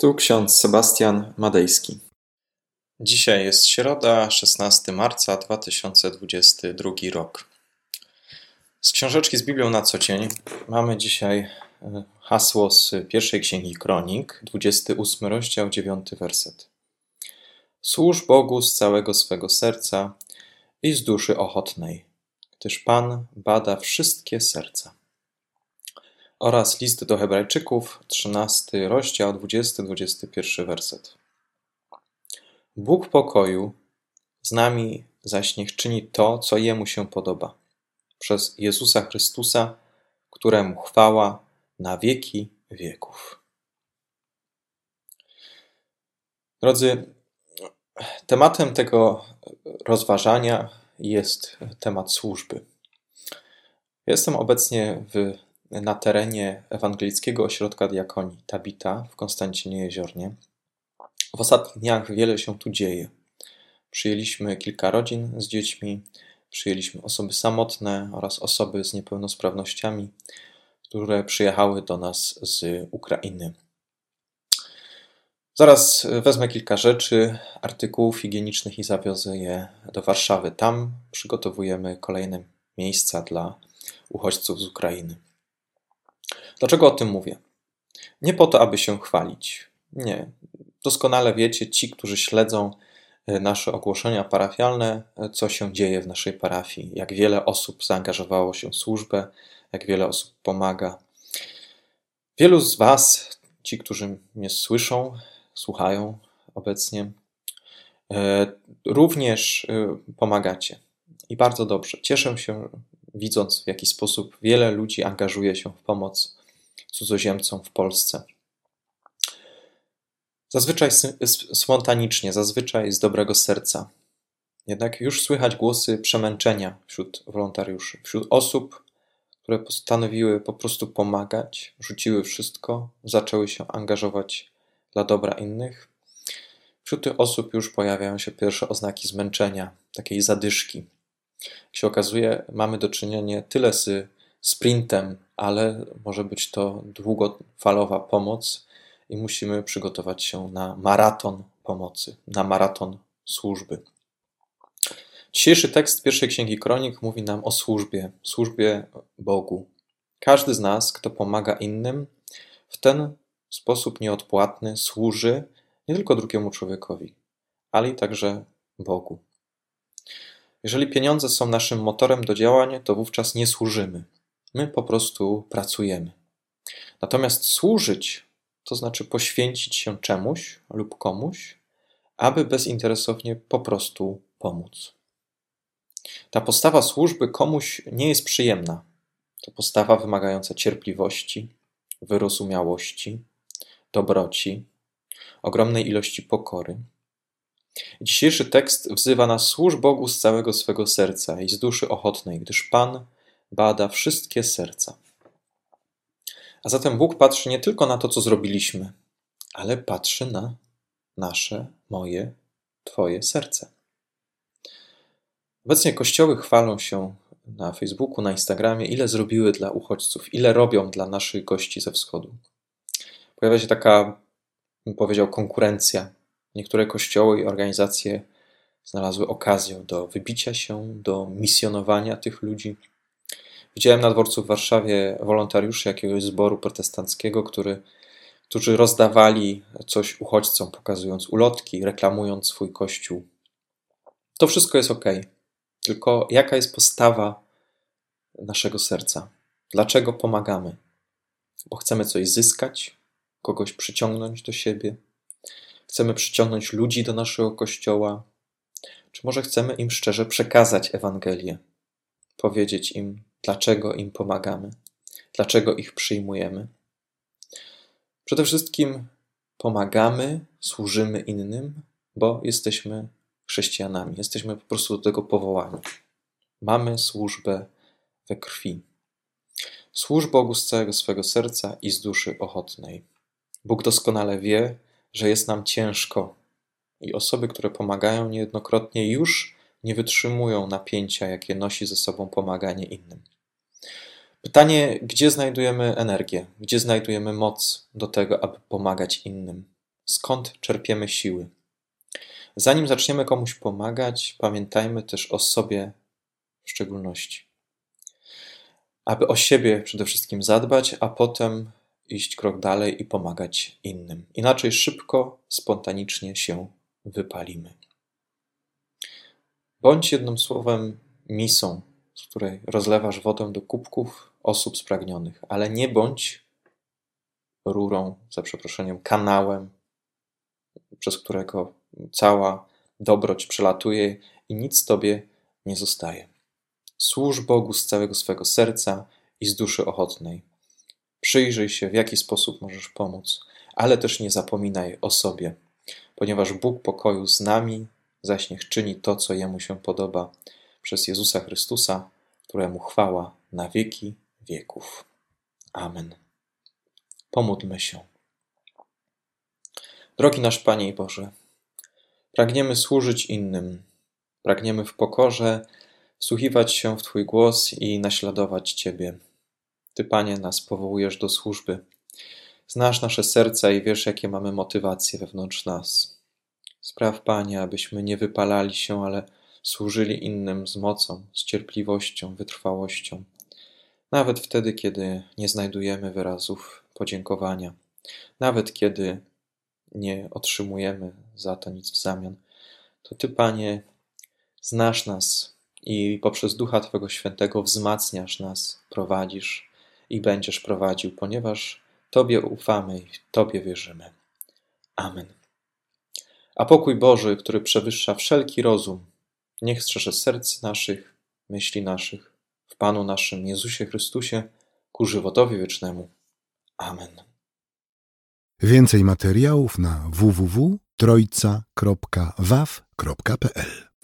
Tu ksiądz Sebastian Madejski. Dzisiaj jest środa, 16 marca 2022 rok. Z książeczki z Biblią na co dzień mamy dzisiaj e, hasło z pierwszej księgi Kronik, 28 rozdział, 9 werset. Służ Bogu z całego swego serca i z duszy ochotnej, gdyż Pan bada wszystkie serca oraz list do Hebrajczyków, 13 rozdział, 20-21 werset. Bóg pokoju z nami zaś niech czyni to, co Jemu się podoba, przez Jezusa Chrystusa, któremu chwała na wieki wieków. Drodzy, tematem tego rozważania jest temat służby. Jestem obecnie w na terenie Ewangelickiego Ośrodka Diakonii Tabita w Konstancinie Jeziornie. W ostatnich dniach wiele się tu dzieje. Przyjęliśmy kilka rodzin z dziećmi, przyjęliśmy osoby samotne oraz osoby z niepełnosprawnościami, które przyjechały do nas z Ukrainy. Zaraz wezmę kilka rzeczy, artykułów higienicznych i zawiozę je do Warszawy. Tam przygotowujemy kolejne miejsca dla uchodźców z Ukrainy. Dlaczego o tym mówię? Nie po to, aby się chwalić. Nie. Doskonale wiecie, ci, którzy śledzą e, nasze ogłoszenia parafialne, e, co się dzieje w naszej parafii, jak wiele osób zaangażowało się w służbę, jak wiele osób pomaga. Wielu z Was, ci, którzy mnie słyszą, słuchają obecnie, e, również pomagacie. I bardzo dobrze. Cieszę się, widząc w jaki sposób wiele ludzi angażuje się w pomoc cudzoziemcom w Polsce. Zazwyczaj spontanicznie, zazwyczaj z dobrego serca. Jednak już słychać głosy przemęczenia wśród wolontariuszy, wśród osób, które postanowiły po prostu pomagać, rzuciły wszystko, zaczęły się angażować dla dobra innych. Wśród tych osób już pojawiają się pierwsze oznaki zmęczenia, takiej zadyszki. Jak się okazuje, mamy do czynienia tyle z sprintem, ale może być to długofalowa pomoc i musimy przygotować się na maraton pomocy, na maraton służby. Dzisiejszy tekst pierwszej księgi Kronik mówi nam o służbie, służbie Bogu. Każdy z nas, kto pomaga innym, w ten sposób nieodpłatny służy nie tylko drugiemu człowiekowi, ale i także Bogu. Jeżeli pieniądze są naszym motorem do działań, to wówczas nie służymy. My po prostu pracujemy. Natomiast służyć to znaczy poświęcić się czemuś lub komuś, aby bezinteresownie po prostu pomóc. Ta postawa służby komuś nie jest przyjemna. To postawa wymagająca cierpliwości, wyrozumiałości, dobroci, ogromnej ilości pokory. Dzisiejszy tekst wzywa nas służ Bogu z całego swego serca i z duszy ochotnej, gdyż Pan bada wszystkie serca. A zatem Bóg patrzy nie tylko na to, co zrobiliśmy, ale patrzy na nasze, moje, Twoje serce. Obecnie kościoły chwalą się na Facebooku, na Instagramie, ile zrobiły dla uchodźców, ile robią dla naszych gości ze wschodu. Pojawia się taka, bym powiedział, konkurencja. Niektóre kościoły i organizacje znalazły okazję do wybicia się, do misjonowania tych ludzi. Widziałem na dworcu w Warszawie wolontariuszy jakiegoś zboru protestanckiego, który, którzy rozdawali coś uchodźcom, pokazując ulotki, reklamując swój kościół. To wszystko jest ok. Tylko jaka jest postawa naszego serca? Dlaczego pomagamy? Bo chcemy coś zyskać, kogoś przyciągnąć do siebie, chcemy przyciągnąć ludzi do naszego kościoła, czy może chcemy im szczerze przekazać Ewangelię, powiedzieć im, dlaczego im pomagamy, dlaczego ich przyjmujemy. Przede wszystkim pomagamy, służymy innym, bo jesteśmy chrześcijanami, jesteśmy po prostu do tego powołani. Mamy służbę we krwi. Służ Bogu z całego swego serca i z duszy ochotnej. Bóg doskonale wie, że jest nam ciężko i osoby, które pomagają niejednokrotnie już nie wytrzymują napięcia, jakie nosi ze sobą pomaganie innym. Pytanie, gdzie znajdujemy energię, gdzie znajdujemy moc do tego, aby pomagać innym? skąd czerpiemy siły. Zanim zaczniemy komuś pomagać, pamiętajmy też o sobie w szczególności. Aby o siebie przede wszystkim zadbać, a potem iść krok dalej i pomagać innym. Inaczej szybko, spontanicznie się wypalimy. Bądź jednym słowem misą, z której rozlewasz wodę do kubków osób spragnionych, ale nie bądź rurą, za przeproszeniem, kanałem, przez którego cała dobroć przelatuje i nic tobie nie zostaje. Służ Bogu z całego swego serca i z duszy ochotnej. Przyjrzyj się, w jaki sposób możesz pomóc, ale też nie zapominaj o sobie, ponieważ Bóg pokoju z nami zaś niech czyni to, co Jemu się podoba, przez Jezusa Chrystusa, któremu chwała na wieki wieków. Amen. Pomódlmy się. Drogi nasz Panie i Boże, pragniemy służyć innym, pragniemy w pokorze wsłuchiwać się w Twój głos i naśladować Ciebie. Ty, Panie, nas powołujesz do służby. Znasz nasze serca i wiesz, jakie mamy motywacje wewnątrz nas. Spraw, Panie, abyśmy nie wypalali się, ale służyli innym z mocą, z cierpliwością, wytrwałością. Nawet wtedy, kiedy nie znajdujemy wyrazów podziękowania, nawet kiedy nie otrzymujemy za to nic w zamian, to Ty, Panie, znasz nas i poprzez Ducha Twego Świętego wzmacniasz nas, prowadzisz i będziesz prowadził, ponieważ Tobie ufamy i Tobie wierzymy. Amen. A pokój Boży, który przewyższa wszelki rozum, niech strzeże serc naszych, myśli naszych, w Panu naszym Jezusie Chrystusie, ku żywotowi wiecznemu. Amen. Więcej materiałów na www.trojca.waw.pl